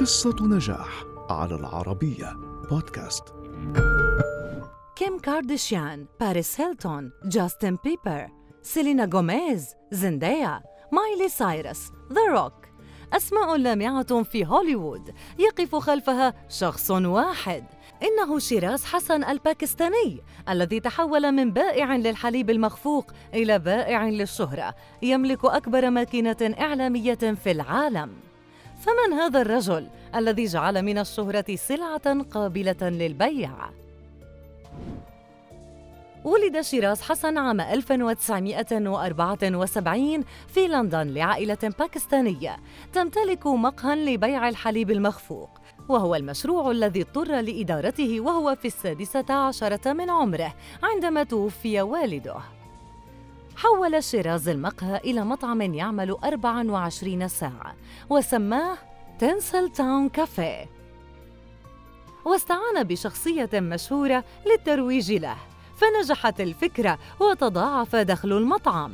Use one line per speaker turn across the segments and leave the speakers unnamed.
قصة نجاح على العربية بودكاست.
كيم كارديشيان، باريس هيلتون، جاستن بيبر، سيلينا غوميز، زندايا، مايلي سايرس، The Rock أسماء لامعة في هوليوود يقف خلفها شخص واحد. إنه شيراز حسن الباكستاني الذي تحول من بائع للحليب المخفوق إلى بائع للشهرة يملك أكبر ماكينة إعلامية في العالم. فمن هذا الرجل الذي جعل من الشهرة سلعة قابلة للبيع؟ ولد شيراز حسن عام 1974 في لندن لعائلة باكستانية تمتلك مقهى لبيع الحليب المخفوق وهو المشروع الذي اضطر لإدارته وهو في السادسة عشرة من عمره عندما توفي والده حول شيراز المقهى إلى مطعم يعمل 24 ساعة وسماه Tinseltown Cafe. واستعان بشخصية مشهورة للترويج له فنجحت الفكرة وتضاعف دخل المطعم.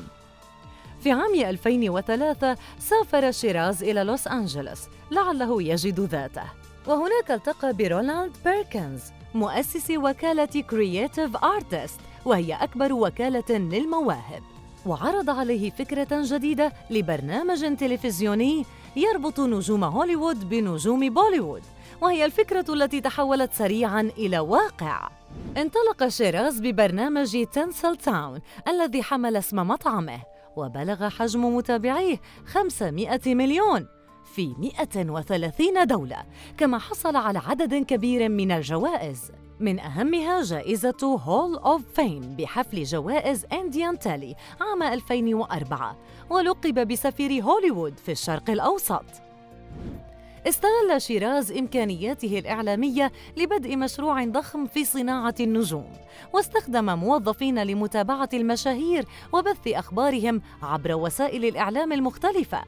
في عام 2003 سافر شيراز إلى لوس أنجلوس لعله يجد ذاته وهناك التقى برونالد بيركنز مؤسس وكالة Creative Artists وهي أكبر وكالة للمواهب. وعرض عليه فكرة جديدة لبرنامج تلفزيوني يربط نجوم هوليوود بنجوم بوليوود وهي الفكرة التي تحولت سريعاً إلى واقع. انطلق شيراز ببرنامج Tinseltown الذي حمل اسم مطعمه وبلغ حجم متابعيه 500 مليون في 130 دولة كما حصل على عدد كبير من الجوائز. من أهمها جائزة هول أوف فيم بحفل جوائز أنديان تالي عام 2004 ولقب بسفير هوليوود في الشرق الأوسط. استغل شيراز إمكانياته الإعلامية لبدء مشروع ضخم في صناعة النجوم واستخدم موظفين لمتابعة المشاهير وبث أخبارهم عبر وسائل الإعلام المختلفة.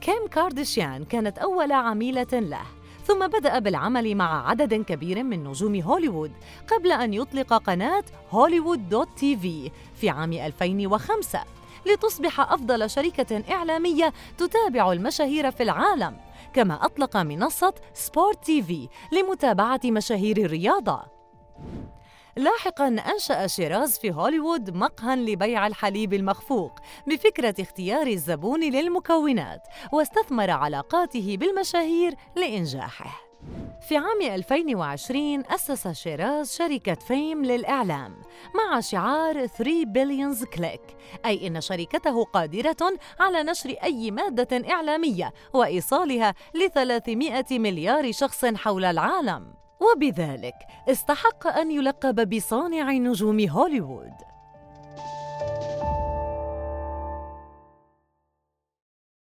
كيم كارديشيان كانت أول عميلة له. ثم بدأ بالعمل مع عدد كبير من نجوم هوليوود قبل أن يطلق قناة Hollywood.TV في عام 2005 لتصبح أفضل شركة إعلامية تتابع المشاهير في العالم كما أطلق منصة Sport TV لمتابعة مشاهير الرياضة. لاحقا أنشأ شيراز في هوليوود مقهى لبيع الحليب المخفوق بفكرة اختيار الزبون للمكونات واستثمر علاقاته بالمشاهير لإنجاحه. في عام 2020 أسس شيراز شركة Fame للإعلام مع شعار 3 billions click أي إن شركته قادرة على نشر أي مادة إعلامية وإيصالها ل 300 مليار شخص حول العالم. وبذلك استحق أن يلقب بصانع نجوم هوليوود.